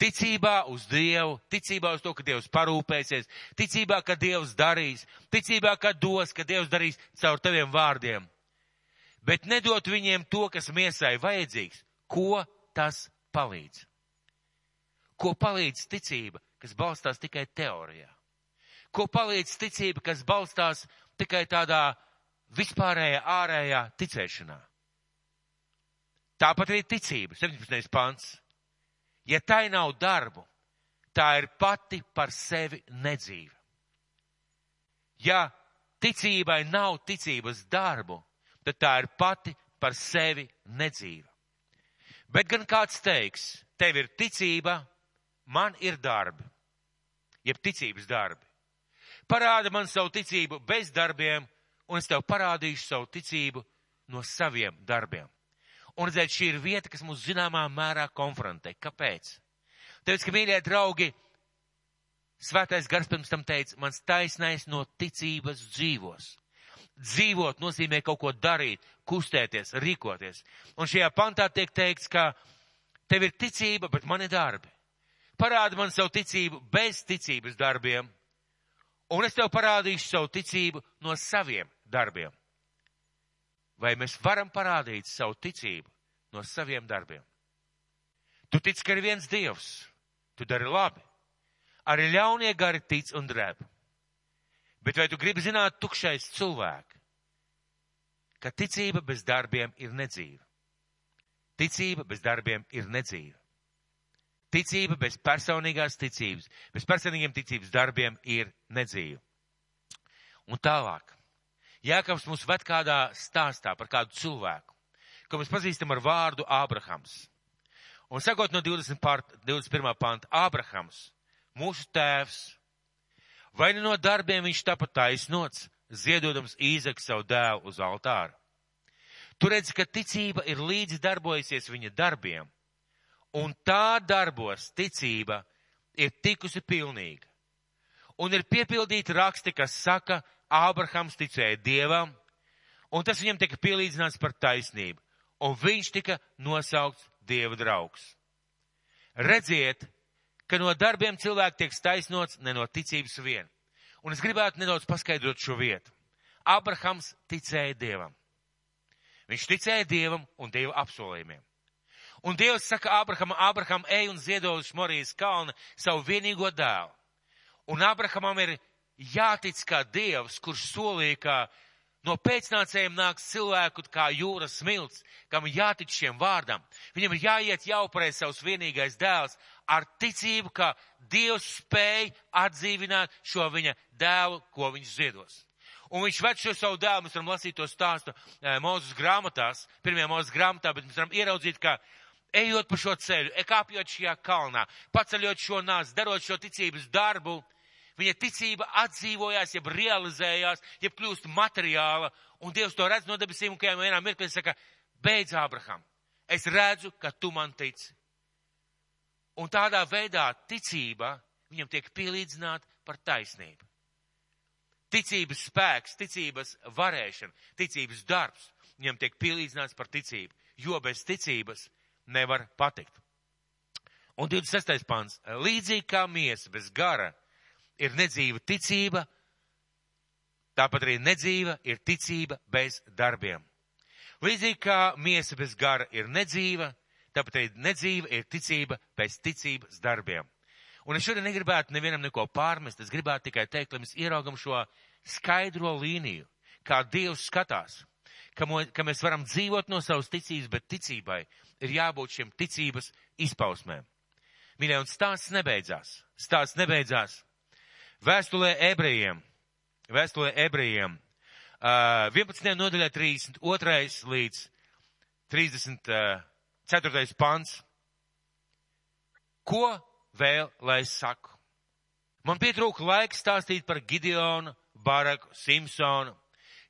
Ticībā uz Dievu, ticībā uz to, ka Dievs parūpēsies, ticībā, ka Dievs darīs, ticībā, ka dos, ka Dievs darīs caur taviem vārdiem. Bet nedot viņiem to, kas miesai vajadzīgs, ko tas palīdz. Ko palīdz ticība, kas balstās tikai teorijā? Ko palīdz ticība, kas balstās tikai tādā vispārējā ārējā ticēšanā? Tāpat arī ticība, 17. pants. Ja tai nav darbu, tā ir pati par sevi nedzīva. Ja ticībai nav ticības darbu, tad tā ir pati par sevi nedzīva. Bet gan kāds teiks, tev ir ticība, man ir darbi, jeb ticības darbi. Parāda man savu ticību bez darbiem, un es tev parādīšu savu ticību no saviem darbiem. Un redzēt, šī ir vieta, kas mūs zināmā mērā konfrontē. Kāpēc? Tāpēc, ka, mīļie draugi, svētais gars pirms tam teica, mans taisnais no ticības dzīvos. Dzīvot nozīmē kaut ko darīt, kustēties, rīkoties. Un šajā pantā tiek teikts, ka tev ir ticība, bet man ir darbi. Parādi man savu ticību bez ticības darbiem, un es tev parādīšu savu ticību no saviem darbiem. Vai mēs varam parādīt savu ticību no saviem darbiem? Tu tici, ka ir viens dievs, tu dari labi. Arī ļaunie gari tic un drēb. Bet vai tu gribi zināt, tukšais cilvēks, ka ticība bez darbiem ir nedzīva? Ticība bez darbiem ir nedzīva. Ticība bez personīgās ticības, bez personīgiem ticības darbiem ir nedzīva. Un tālāk. Jēkabs mums ved kādā stāstā par kādu cilvēku, ko mēs pazīstam ar vārdu Ābrahams. Un sakot no 20 pār, 21. panta, Ābrahams, mūsu tēvs, Vai ne no darbiem viņš tāpat taisnots, ziedodams īzak savu dēlu uz altāru? Tu redzi, ka ticība ir līdzi darbojusies viņa darbiem, un tā darbos ticība ir tikusi pilnīga. Un ir piepildīti raksti, kas saka, Ābrahams ticēja Dievam, un tas viņam tika pielīdzināts par taisnību, un viņš tika nosaukts Dieva draugs. Redziet, ka no darbiem cilvēki tiek taisnots ne no ticības vien. Un es gribētu nedaudz paskaidrot šo vietu. Abrahams ticēja Dievam. Viņš ticēja Dievam un Dieva apsolījumiem. Un Dievs saka Abrahamam, Abraham, ej un ziedo uz Morijas kalna savu vienīgo dēlu. Un Abrahamam ir jātic kā Dievs, kurš solīja, ka No pēcnācējiem nāks cilvēku kā jūras smilts, kam jātic šiem vārdam. Viņam ir jāiet jāupurē savs vienīgais dēls ar ticību, ka Dievs spēj atdzīvināt šo viņa dēlu, ko viņš ziedos. Un viņš ved šo savu dēlu, mēs varam lasīt to stāstu e, Mozus grāmatās, pirmajā Mozus grāmatā, bet mēs varam ieraudzīt, ka ejot pa šo ceļu, ekāpjot šajā kalnā, paceļot šo nāzi, darot šo ticības darbu, Viņa ticība atdzīvojās, jeb realizējās, jeb kļūst materiāla, un Dievs to redz no debesīm, un vienā mirklī saka, beidz, Abraham, es redzu, ka tu man tici. Un tādā veidā ticība viņam tiek pielīdzināta par taisnību. Ticības spēks, ticības varēšana, ticības darbs viņam tiek pielīdzināts par ticību, jo bez ticības nevar patikt. Un 26. pants. Līdzīgi kā miesa bez gara ir nedzīva ticība, tāpat arī nedzīva ir ticība bez darbiem. Līdzīgi kā miesa bez gara ir nedzīva, tāpat arī nedzīva ir ticība bez ticības darbiem. Un es šodien negribētu nevienam neko pārmest, es gribētu tikai teikt, lai mēs ieraugam šo skaidro līniju, kā Dievs skatās, ka, mo, ka mēs varam dzīvot no savas ticības, bet ticībai ir jābūt šiem ticības izpausmēm. Mīļie, un stāsts nebeidzās. Stāsts nebeidzās. Vēstulē ebrejiem, vēstulē ebrejiem, 11. nodaļā 32. līdz 34. pants. Ko vēl lai es saku? Man pietrūka laiks stāstīt par Gideonu, Baraku, Simpsonu,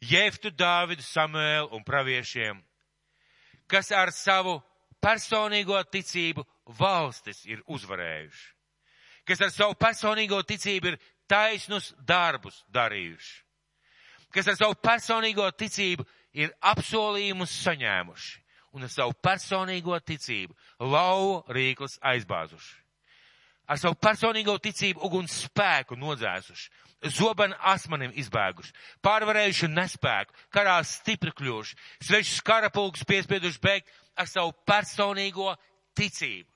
Jeftu, Dāvidu, Samuēlu un praviešiem, kas ar savu personīgo ticību valstis ir uzvarējuši, kas ar savu personīgo ticību ir taisnus darbus darījuši, kas ar savu personīgo ticību ir apsolījumus saņēmuši un ar savu personīgo ticību lauvu rīklus aizbāzuši. Ar savu personīgo ticību uguns spēku nodzēsuši, zobenu asmanim izbēguši, pārvarējuši nespēku, karā stipri kļuvuši, svešus karapulkus piespieduši beigt ar savu personīgo ticību,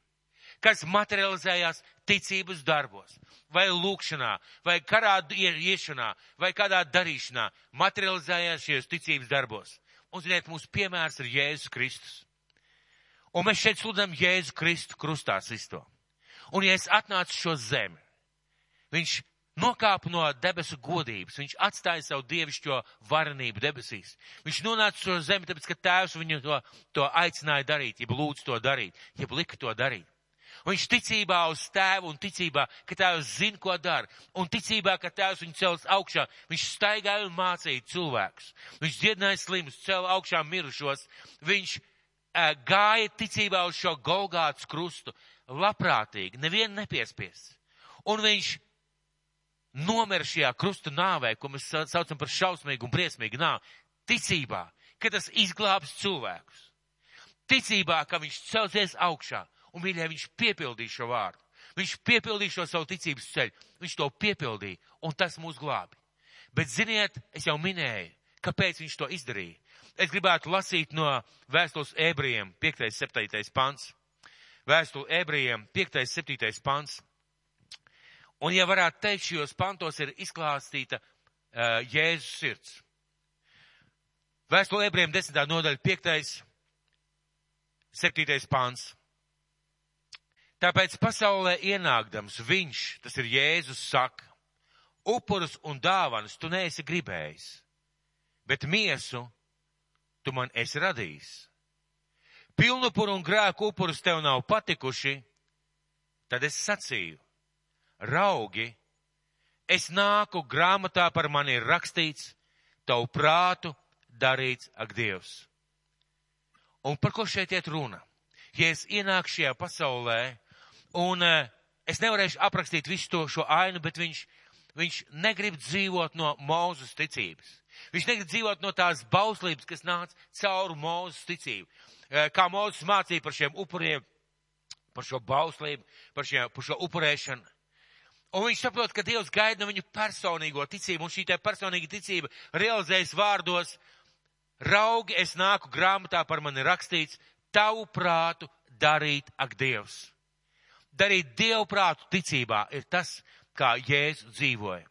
kas materializējās ticības darbos, vai lūkšanā, vai karā iešanā, vai kādā darīšanā, materializējās šajos ticības darbos. Un, ziniet, mūsu piemērs ir Jēzus Kristus. Un mēs šeit sludinām Jēzu Kristu krustā sisto. Un ja es atnācu šo zemi, viņš nokāpa no debesu godības, viņš atstāja savu dievišķo varenību debesīs. Viņš nonāca šo zemi, tāpēc, ka tēvs viņu to, to aicināja darīt, jeb lūdz to darīt, jeb lika to darīt. Un viņš ticībā uz tēvu un ticībā, ka tēvs zina, ko dara. Un ticībā, ka tēvs viņu cels augšā, viņš staigāja un mācīja cilvēkus. Viņš dziedināja slimus, cēla augšā mirušos. Viņš uh, gāja ticībā uz šo Golgāts krustu, labprātīgi, nevienu nepiespies. Un viņš nomira šajā krustu nāvē, ko mēs saucam par šausmīgu un briesmīgu nāvi, ticībā, ka tas izglābs cilvēkus. Ticībā, ka viņš celsies augšā un mīļā viņš piepildīja šo vārdu. Viņš piepildīja šo savu ticības ceļu. Viņš to piepildīja un tas mūs glābi. Bet ziniet, es jau minēju, kāpēc viņš to izdarīja. Es gribētu lasīt no vēstules ebrejiem 5. 7. pants. Vēstule ebrejiem 5. 7. pants. Un, ja varētu teikt, šajos pantos ir izklāstīta uh, Jēzus sirds. Vēstule ebrejiem 10. nodaļa 5. 7. pants. Tāpēc pasaulē ienākdams viņš, tas ir Jēzus, saka, upurus un dāvanas tu neesi gribējis, bet miesu tu man esi radījis. Pilnupuru un grēku upurus tev nav patikuši, tad es sacīju, raugi, es nāku grāmatā par mani ir rakstīts, tavu prātu darīts ak Dievs. Un par ko šeit iet runa? Ja es ienāku šajā pasaulē, Un uh, es nevarēšu aprakstīt visu to šo ainu, bet viņš, viņš negrib dzīvot no mūzes ticības. Viņš negrib dzīvot no tās bauslības, kas nāca cauri mūzes ticību. Uh, kā mūzes mācīja par šiem upuriem, par šo bauslību, par, šie, par šo upurēšanu. Un viņš saprot, ka Dievs gaida no viņu personīgo ticību, un šī te personīga ticība realizējas vārdos, raugi es nāku grāmatā par mani rakstīts, tavu prātu darīt ak Dievs darīt dievprātu ticībā ir tas, kā Jēzus dzīvoja.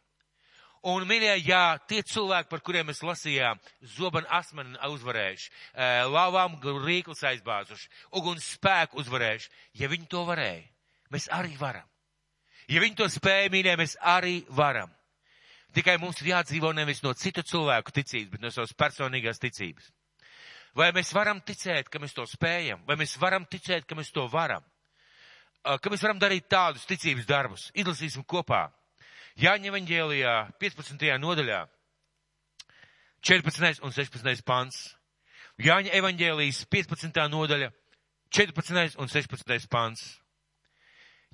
Un, mīļie, jā, tie cilvēki, par kuriem mēs lasījām, zobenu asmeni uzvarējuši, lavām rīklis aizbāzuši, uguns spēku uzvarējuši, ja viņi to varēja, mēs arī varam. Ja viņi to spēja, mīļie, mēs arī varam. Tikai mums ir jādzīvo nevis no citu cilvēku ticības, bet no savas personīgās ticības. Vai mēs varam ticēt, ka mēs to spējam, vai mēs varam ticēt, ka mēs to varam? Ka mēs varam darīt tādus ticības darbus. Izlasīsim kopā. Jāņa evaņģēlijā 15. nodaļā 14. un 16. pants. Jāņa evaņģēlijas 15. nodaļa 14. un 16. pants.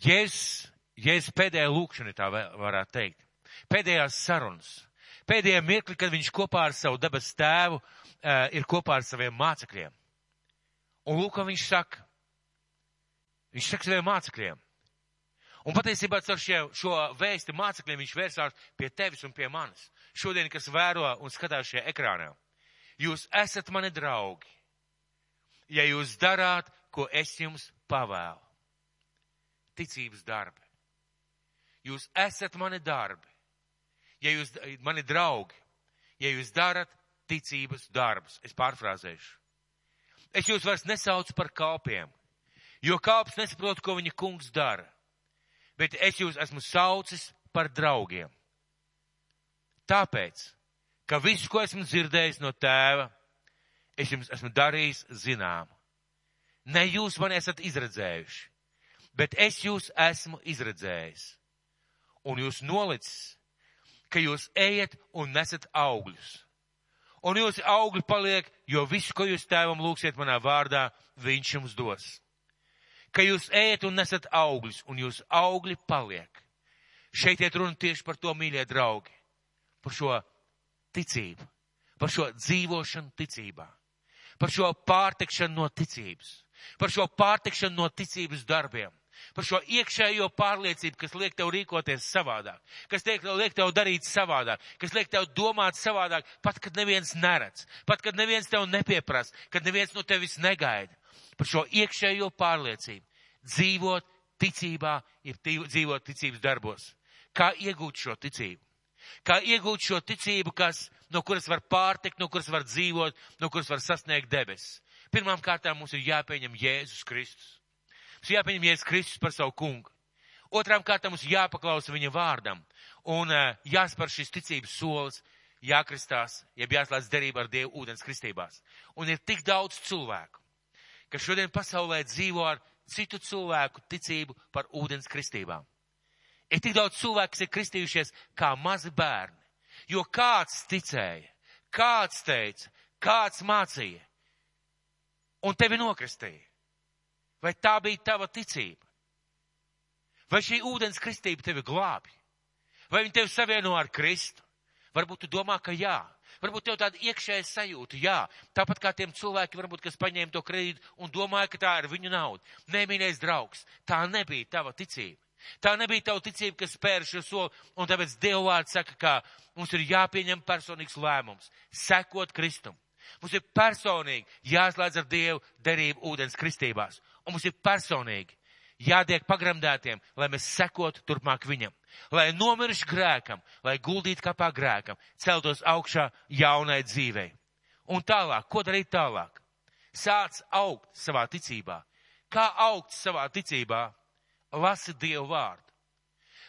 Jēzus, Jēzus pēdējā lūkšana, tā varētu teikt. Pēdējās sarunas. Pēdējā mirkli, kad viņš kopā ar savu dabas tēvu uh, ir kopā ar saviem mācekļiem. Un lūk, viņš saka, Viņš saka saviem mācekļiem. Un patiesībā ar šie, šo vēsti mācekļiem viņš vērsās pie tevis un pie manis. Šodien, kas vēro un skatās šajā ekrānā. Jūs esat mani draugi, ja jūs darāt, ko es jums pavēlu. Ticības darbi. Jūs esat mani darbi, ja jūs, mani draugi, ja jūs darat ticības darbus. Es pārfrāzēšu. Es jūs vairs nesaucu par kalpiem, jo kalps nesaprot, ko viņa kungs dara. Bet es jūs esmu saucis par draugiem. Tāpēc, ka visu, ko esmu dzirdējis no tēva, es jums esmu darījis zinām. Ne jūs mani esat izredzējuši, bet es jūs esmu izredzējis. Un jūs nolicis, ka jūs ejat un nesat augļus. Un jūsu augļi paliek, jo visu, ko jūs tēvam lūksiet manā vārdā, viņš jums dos. Ka jūs ejat un nesat augļus, un jūsu augļi paliek. Šeit iet runa tieši par to, mīļie draugi, par šo ticību, par šo dzīvošanu ticībā, par šo pārtekšanu no ticības, par šo pārtekšanu no ticības darbiem, par šo iekšējo pārliecību, kas liek tev rīkoties savādāk, kas liek liek tev darīt savādāk, kas liek tev domāt savādāk, pat kad neviens neredz, pat kad neviens tev nepieprasa, kad neviens no tevis negaida. Par šo iekšējo pārliecību dzīvot ticībā, ir dzīvot ticības darbos. Kā iegūt šo ticību? Kā iegūt šo ticību, kas, no kuras var pārtikt, no kuras var dzīvot, no kuras var sasniegt debesis? Pirmām kārtām mums ir jāpieņem Jēzus Kristus. Mums jāpieņem Jēzus Kristus par savu kungu. Otrām kārtām mums jāpaklausa viņa vārdam un uh, jāspēr šis ticības solis, jākristās, jeb jāslēdz derība ar Dievu ūdens kristībās. Un ir tik daudz cilvēku, kas šodien pasaulē dzīvo ar citu cilvēku ticību par ūdens kristībām. Ir tik daudz cilvēku, kas ir kristījušies kā mazi bērni, jo kāds ticēja, kāds teica, kāds mācīja, un tevi nokristīja. Vai tā bija tava ticība? Vai šī ūdens kristība tevi glābi? Vai viņa tevi savieno ar Kristu? Varbūt tu domā, ka jā. Varbūt tev tāda iekšēja sajūta, jā. Tāpat kā tiem cilvēkiem, varbūt, kas paņēma to kredītu un domāja, ka tā ir viņu nauda. Nemīnais draugs, tā nebija tava ticība. Tā nebija tava ticība, kas spēr šo soli, un tāpēc Dieva vārds saka, ka mums ir jāpieņem personīgs lēmums, sekot Kristum. Mums ir personīgi jāslēdz ar Dievu derību ūdens kristībās un mums ir personīgi jātiek pagremdētiem, lai mēs sekotu turpmāk viņam, lai nomiršu grēkam, lai guldītu kapā grēkam, celtos augšā jaunai dzīvei. Un tālāk, ko darīt tālāk? Sāc augt savā ticībā. Kā augt savā ticībā? Lasi Dievu vārdu.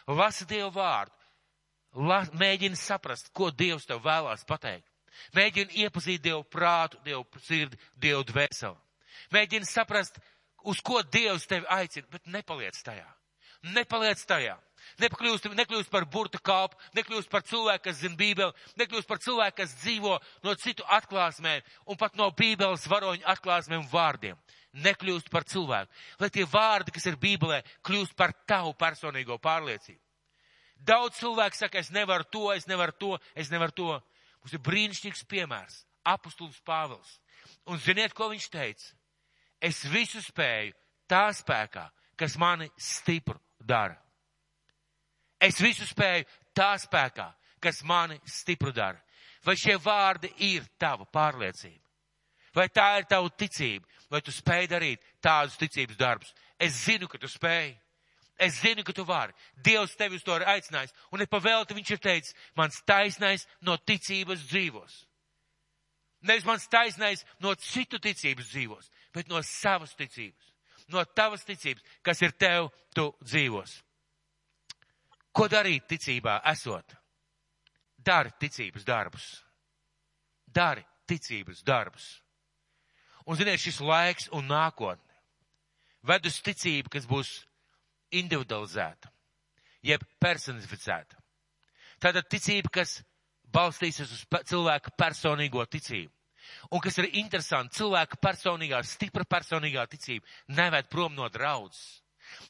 Lasi Dievu vārdu. La, mēģini saprast, ko Dievs tev vēlās pateikt. Mēģini iepazīt Dievu prātu, Dievu sirdi, Dievu dvēseli. Mēģini saprast, uz ko Dievs tevi aicina, bet nepaliec tajā. Nepaliec tajā. Nekļūst, nekļūst par burta kalpu, nekļūst par cilvēku, kas zina Bībeli, nekļūst par cilvēku, kas dzīvo no citu atklāsmēm un pat no Bībeles varoņu atklāsmēm vārdiem. Nekļūst par cilvēku. Lai tie vārdi, kas ir Bībelē, kļūst par tavu personīgo pārliecību. Daudz cilvēku saka, es nevaru to, es nevaru to, es nevaru to. Mums ir brīnišķīgs piemērs. Apustulis Pāvils. Un ziniet, ko viņš teica? Es visu spēju tā spēkā, kas mani stipru dara. Es visu spēju tā spēkā, kas mani stipru dara. Vai šie vārdi ir tava pārliecība? Vai tā ir tava ticība? Vai tu spēj darīt tādus ticības darbus? Es zinu, ka tu spēj. Es zinu, ka tu vari. Dievs tevi uz to ir aicinājis. Un nepavēlti viņš ir teicis, mans taisnais no ticības dzīvos. Nevis mans taisnais no citu ticības dzīvos, bet no savas ticības. No tavas ticības, kas ir tev, tu dzīvos. Ko darīt ticībā esot? Dari ticības darbus. Dari ticības darbus. Un ziniet, šis laiks un nākotne ved uz ticību, kas būs individualizēta, jeb personificēta. Tātad ticība, kas balstīsies uz cilvēka personīgo ticību. Un kas ir interesanti, cilvēka personīgā, stipra personīgā ticība neved prom no draudzes.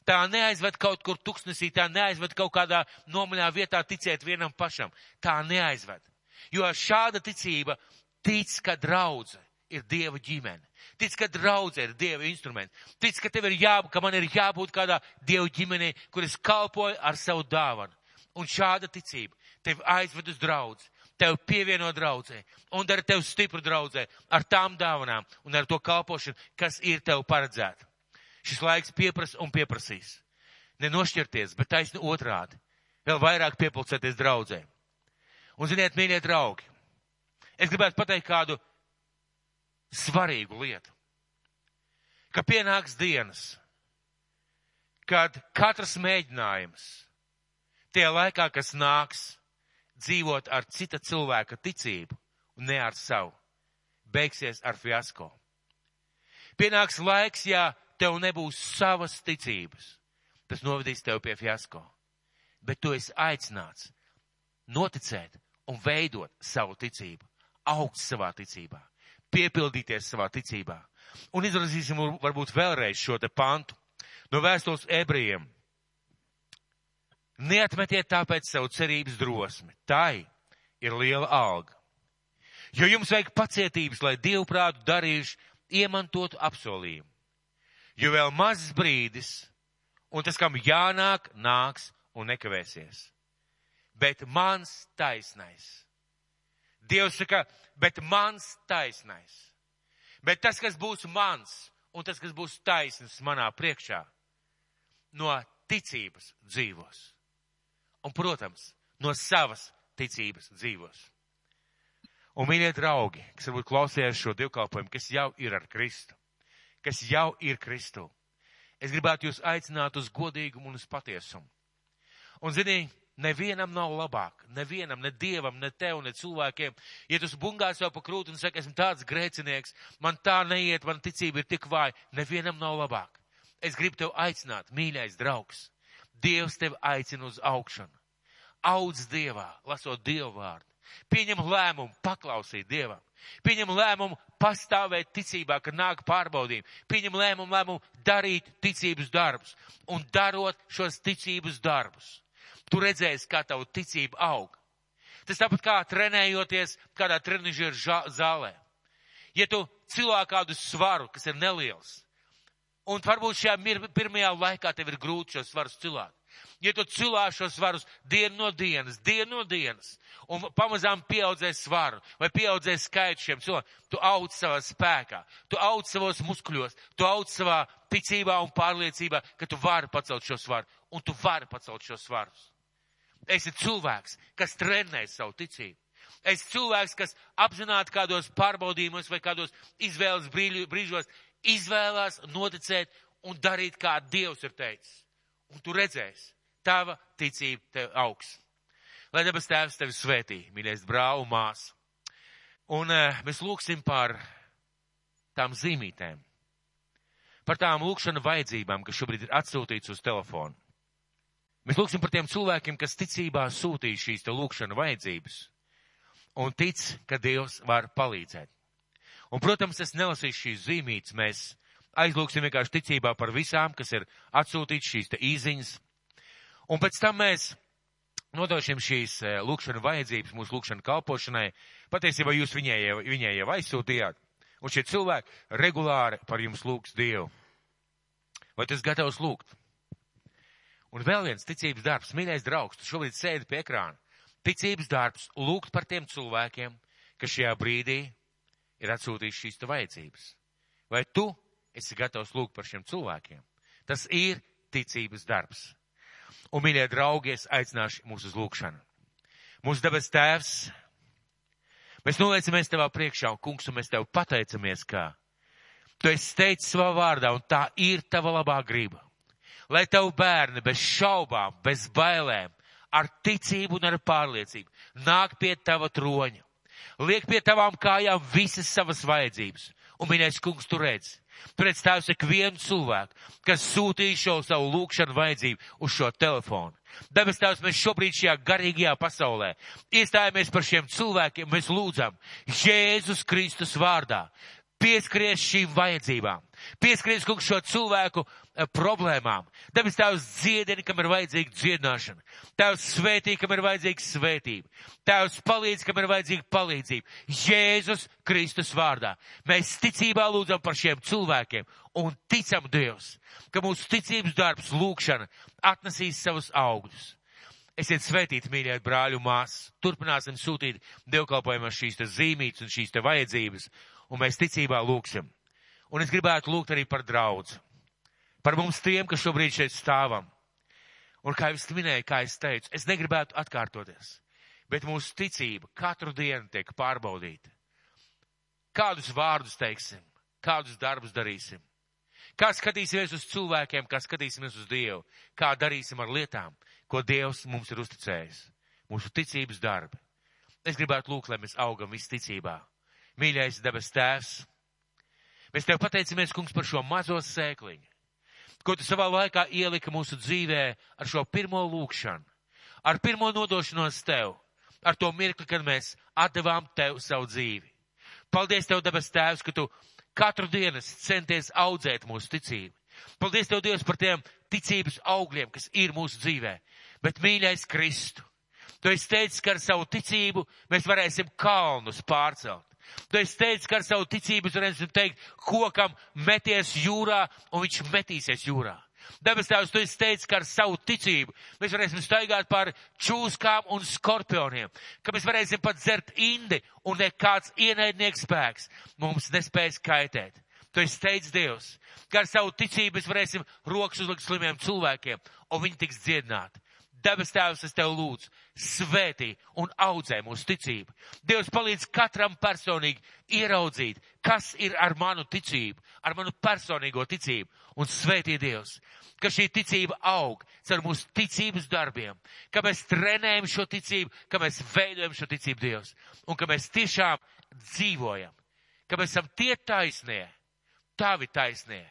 Tā neaizved kaut kur tuksnesī, tā neaizved kaut kādā nomaļā vietā ticēt vienam pašam. Tā neaizved. Jo šāda ticība tic, ka draudze ir Dieva ģimene. Tic, ka draudze ir Dieva instruments. Tic, ka tev ir jābūt, ka man ir jābūt kādā Dieva ģimenē, kur es kalpoju ar savu dāvanu. Un šāda ticība tevi aizved uz draudzi tev pievieno draudzē un dara tev stipru draudzē ar tām dāvanām un ar to kalpošanu, kas ir tev paredzēta. Šis laiks pieprasa un pieprasīs. Nenošķirties, bet taisni otrādi. Vēl vairāk piepulcēties draudzē. Un ziniet, mīļie draugi, es gribētu pateikt kādu svarīgu lietu. Ka pienāks dienas, kad katrs mēģinājums, tie laikā, kas nāks, dzīvot ar cita cilvēka ticību un ne ar savu, beigsies ar fiasko. Pienāks laiks, ja tev nebūs savas ticības, tas novedīs tev pie fiasko. Bet tu esi aicināts noticēt un veidot savu ticību, augt savā ticībā, piepildīties savā ticībā. Un izrazīsim varbūt vēlreiz šo te pantu no vēstules ebrejiem. Neatmetiet tāpēc savu cerības drosmi. Tai ir liela alga. Jo jums vajag pacietības, lai dievprātu darījuši iemantotu apsolījumu. Jo vēl mazs brīdis, un tas, kam jānāk, nāks un nekavēsies. Bet mans taisnais. Dievs saka, bet mans taisnais. Bet tas, kas būs mans, un tas, kas būs taisns manā priekšā, no ticības dzīvos. Un, protams, no savas ticības dzīvos. Un, mīļie draugi, kas varbūt klausījās šo divkalpojumu, kas jau ir ar Kristu, kas jau ir Kristu, es gribētu jūs aicināt uz godīgumu un uz patiesumu. Un, zini, nevienam nav labāk, nevienam, ne dievam, ne tev, ne cilvēkiem. Ja tu bungās jau pa krūti un saki, esmu tāds grēcinieks, man tā neiet, man ticība ir tik vāja, nevienam nav labāk. Es gribu tev aicināt, mīļais draugs, Dievs tevi aicina uz augšanu. Audz Dievā, lasot Dievu vārdu Pieņem lēmumu paklausīt Dievam. Pieņem lēmumu pastāvēt ticībā, kad nāk pārbaudījumi. Pieņem lēmumu, lēmumu darīt ticības darbus. Un darot šos ticības darbus, tu redzēsi, kā tavu ticība aug. Tas tāpat kā trenējoties kādā trenižera zālē. Ja tu cilvēku kādu svaru, kas ir neliels, un varbūt šajā pirmajā laikā tev ir grūti šo svarus cilāt, ja tu cilā šos svarus dienu no dienas, dienu no dienas, un pamazām pieaudzēs svaru, vai pieaudzēs skaits šiem cilvēkiem, tu audz savā spēkā, tu audz savos muskuļos, tu audz savā ticībā un pārliecībā, ka tu vari pacelt šo svaru, un tu vari pacelt šo svarus. Esi cilvēks, kas trenē savu ticību. Esi cilvēks, kas apzināti kādos pārbaudījumos vai kādos izvēles brīžos izvēlās noticēt un darīt, kā Dievs ir teicis. Un tu redzēsi, tava ticība tev augs. Lai debes tēvs tevi svētī, mīļais brāl, mās. Un uh, mēs lūksim par tām zīmītēm, par tām lūkšana vajadzībām, kas šobrīd ir atsūtīts uz telefonu. Mēs lūksim par tiem cilvēkiem, kas ticībā sūtīja šīs te lūkšana vajadzības un tic, ka Dievs var palīdzēt. Un, protams, es nelasīšu šīs zīmītes, mēs aizlūksim vienkārši ticībā par visām, kas ir atsūtīts šīs te īziņas. Un pēc tam mēs nodošam šīs eh, lūkšana vajadzības mūsu lūkšana kalpošanai. Patiesībā jūs viņai jau, viņai jau aizsūtījāt. Un šie cilvēki regulāri par jums lūgs Dievu. Vai tas gatavs lūgt? Un vēl viens ticības darbs, mīļais draugs, tu šobrīd sēdi pie ekrāna. Ticības darbs lūgt par tiem cilvēkiem, kas šajā brīdī ir atsūtījuši šīs te vajadzības. Vai tu esi gatavs lūgt par šiem cilvēkiem? Tas ir ticības darbs. Un, mīļie draugi, es aicināšu mūsu uz lūgšanu. Mūsu debes tēvs, mēs noliecamies tevā priekšā, un kungs, un mēs tev pateicamies, ka tu esi teicis savā vārdā, un tā ir tava labā griba. Lai tev bērni bez šaubām, bez bailēm, ar ticību un ar pārliecību nāk pie tava troņa. Liek pie tavām kājām visas savas vajadzības. Un, mīļais kungs, tu redzi, Tu redz tēvs ikvienu cilvēku, kas sūtīja šo savu lūkšanu vajadzību uz šo telefonu. Debes tēvs, mēs šobrīd šajā garīgajā pasaulē iestājamies par šiem cilvēkiem, mēs lūdzam Jēzus Kristus vārdā. Pieskaries šīm vajadzībām. Pieskaries, kungs, šo cilvēku Eh, problēmām. Debes Tēvs dziedini, kam ir vajadzīga dziedināšana. Tēvs svētī, kam ir vajadzīga svētība. Tēvs palīdz, kam ir vajadzīga palīdzība. Jēzus Kristus vārdā. Mēs ticībā lūdzam par šiem cilvēkiem un ticam Dievs, ka mūsu ticības darbs lūkšana atnesīs savus augļus. Esiet svētīti, mīļie brāļu māsas. Turpināsim sūtīt dievkalpojumā šīs te zīmītes un šīs te vajadzības, un mēs ticībā lūksim. Un es gribētu lūgt arī par draudzu par mums tiem, kas šobrīd šeit stāvam. Un kā jau es minēju, kā es teicu, es negribētu atkārtoties, bet mūsu ticība katru dienu tiek pārbaudīta. Kādus vārdus teiksim, kādus darbus darīsim, kā skatīsimies uz cilvēkiem, kā skatīsimies uz Dievu, kā darīsim ar lietām, ko Dievs mums ir uzticējis. Mūsu ticības darbi. Es gribētu lūgt, lai mēs augam visticībā. Mīļais debes tēvs, mēs tev pateicamies, kungs, par šo mazo sēkliņu ko tu savā laikā ielika mūsu dzīvē ar šo pirmo lūkšanu, ar pirmo nodošanos tev, ar to mirkli, kad mēs atdevām tev savu dzīvi. Paldies tev, debes tēvs, ka tu katru dienu centies audzēt mūsu ticību. Paldies tev, Dievs, par tiem ticības augļiem, kas ir mūsu dzīvē. Bet mīļais Kristu, tu esi teicis, ka ar savu ticību mēs varēsim kalnus pārcelt. Tu esi teicis, ka ar savu ticību mēs varēsim teikt, kokam meties jūrā, un viņš metīsies jūrā. Debes Tēvs, tu esi teicis, ka ar savu ticību mēs varēsim staigāt pār čūskām un skorpioniem, ka mēs varēsim pat dzert indi un nekāds ienaidnieks spēks mums nespējas kaitēt. Tu esi teicis Dievs, ka ar savu ticību mēs varēsim rokas uzlikt slimiem cilvēkiem, un viņi tiks dziedināti. Debes Tēvs, es tev lūdzu, svētī un audzē mūsu ticību. Dievs palīdz katram personīgi ieraudzīt, kas ir ar manu ticību, ar manu personīgo ticību, un svētī Dievs, ka šī ticība aug caur mūsu ticības darbiem, ka mēs trenējam šo ticību, ka mēs veidojam šo ticību Dievs, un ka mēs tiešām dzīvojam, ka mēs esam tie taisnie, tavi taisnie,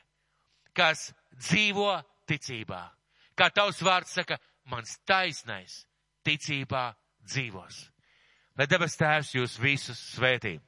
kas dzīvo ticībā. Kā tavs vārds saka, mans taisnais ticībā dzīvos. Lai debes tēvs jūs visus svētī.